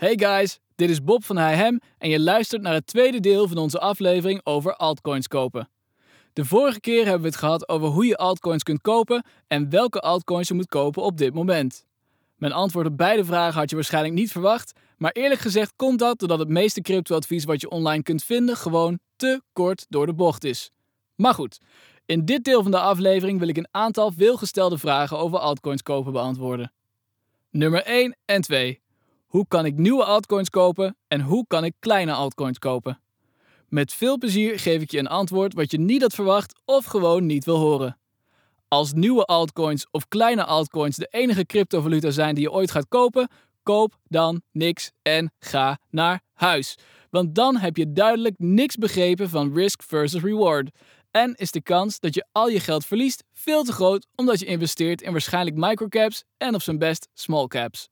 Hey guys, dit is Bob van Hem en je luistert naar het tweede deel van onze aflevering over altcoins kopen. De vorige keer hebben we het gehad over hoe je altcoins kunt kopen en welke altcoins je moet kopen op dit moment. Mijn antwoord op beide vragen had je waarschijnlijk niet verwacht, maar eerlijk gezegd komt dat doordat het meeste cryptoadvies wat je online kunt vinden gewoon te kort door de bocht is. Maar goed, in dit deel van de aflevering wil ik een aantal veelgestelde vragen over altcoins kopen beantwoorden. Nummer 1 en 2. Hoe kan ik nieuwe altcoins kopen en hoe kan ik kleine altcoins kopen? Met veel plezier geef ik je een antwoord wat je niet had verwacht of gewoon niet wil horen. Als nieuwe altcoins of kleine altcoins de enige cryptovaluta zijn die je ooit gaat kopen, koop dan niks en ga naar huis. Want dan heb je duidelijk niks begrepen van risk versus reward. En is de kans dat je al je geld verliest veel te groot omdat je investeert in waarschijnlijk microcaps en op zijn best small caps.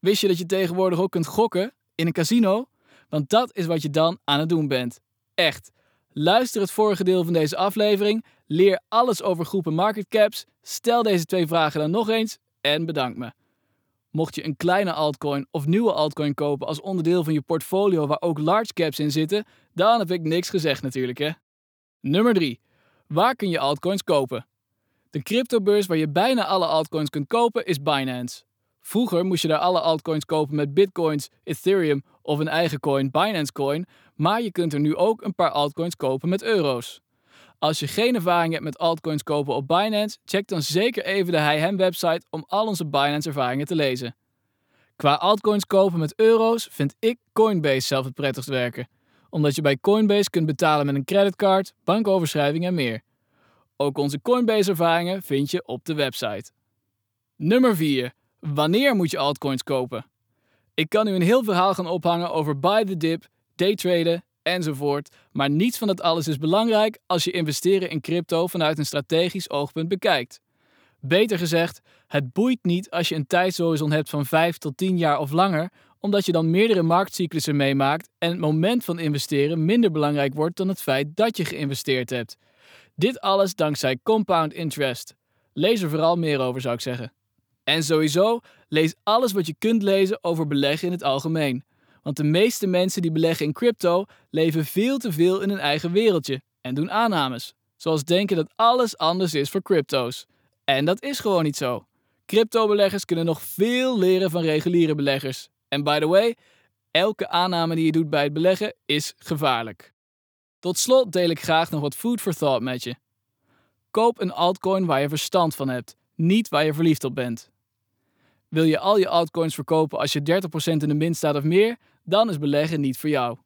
Wist je dat je tegenwoordig ook kunt gokken in een casino? Want dat is wat je dan aan het doen bent. Echt. Luister het vorige deel van deze aflevering, leer alles over groepen market caps, stel deze twee vragen dan nog eens en bedank me. Mocht je een kleine altcoin of nieuwe altcoin kopen als onderdeel van je portfolio waar ook large caps in zitten, dan heb ik niks gezegd natuurlijk hè. Nummer 3. Waar kun je altcoins kopen? De cryptobeurs waar je bijna alle altcoins kunt kopen is Binance. Vroeger moest je daar alle altcoins kopen met bitcoins, Ethereum of een eigen coin, Binance Coin, maar je kunt er nu ook een paar altcoins kopen met euro's. Als je geen ervaring hebt met altcoins kopen op Binance, check dan zeker even de HiHem website om al onze Binance ervaringen te lezen. Qua altcoins kopen met euro's vind ik Coinbase zelf het prettigst werken, omdat je bij Coinbase kunt betalen met een creditcard, bankoverschrijving en meer. Ook onze Coinbase ervaringen vind je op de website. Nummer 4. Wanneer moet je altcoins kopen? Ik kan nu een heel verhaal gaan ophangen over buy the dip, daytraden enzovoort, maar niets van dat alles is belangrijk als je investeren in crypto vanuit een strategisch oogpunt bekijkt. Beter gezegd, het boeit niet als je een tijdshorizon hebt van 5 tot 10 jaar of langer, omdat je dan meerdere marktcyclussen meemaakt en het moment van investeren minder belangrijk wordt dan het feit dat je geïnvesteerd hebt. Dit alles dankzij compound interest. Lees er vooral meer over, zou ik zeggen. En sowieso, lees alles wat je kunt lezen over beleggen in het algemeen. Want de meeste mensen die beleggen in crypto leven veel te veel in hun eigen wereldje en doen aannames. Zoals denken dat alles anders is voor crypto's. En dat is gewoon niet zo. Crypto-beleggers kunnen nog veel leren van reguliere beleggers. En by the way, elke aanname die je doet bij het beleggen is gevaarlijk. Tot slot deel ik graag nog wat food for thought met je. Koop een altcoin waar je verstand van hebt, niet waar je verliefd op bent. Wil je al je altcoins verkopen als je 30% in de min staat of meer, dan is beleggen niet voor jou.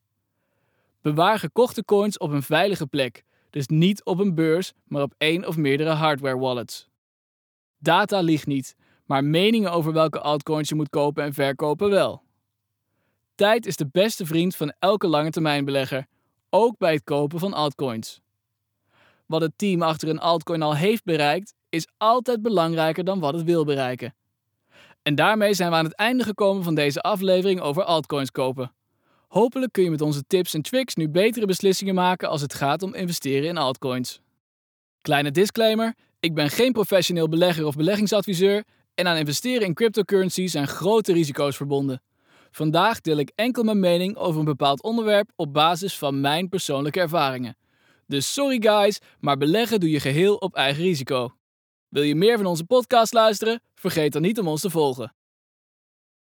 Bewaar gekochte coins op een veilige plek, dus niet op een beurs, maar op één of meerdere hardware wallets. Data liegt niet, maar meningen over welke altcoins je moet kopen en verkopen wel. Tijd is de beste vriend van elke lange termijn belegger, ook bij het kopen van altcoins. Wat het team achter een altcoin al heeft bereikt, is altijd belangrijker dan wat het wil bereiken. En daarmee zijn we aan het einde gekomen van deze aflevering over altcoins kopen. Hopelijk kun je met onze tips en tricks nu betere beslissingen maken als het gaat om investeren in altcoins. Kleine disclaimer: ik ben geen professioneel belegger of beleggingsadviseur en aan investeren in cryptocurrency zijn grote risico's verbonden. Vandaag deel ik enkel mijn mening over een bepaald onderwerp op basis van mijn persoonlijke ervaringen. Dus sorry guys, maar beleggen doe je geheel op eigen risico. Wil je meer van onze podcast luisteren? Vergeet dan niet om ons te volgen.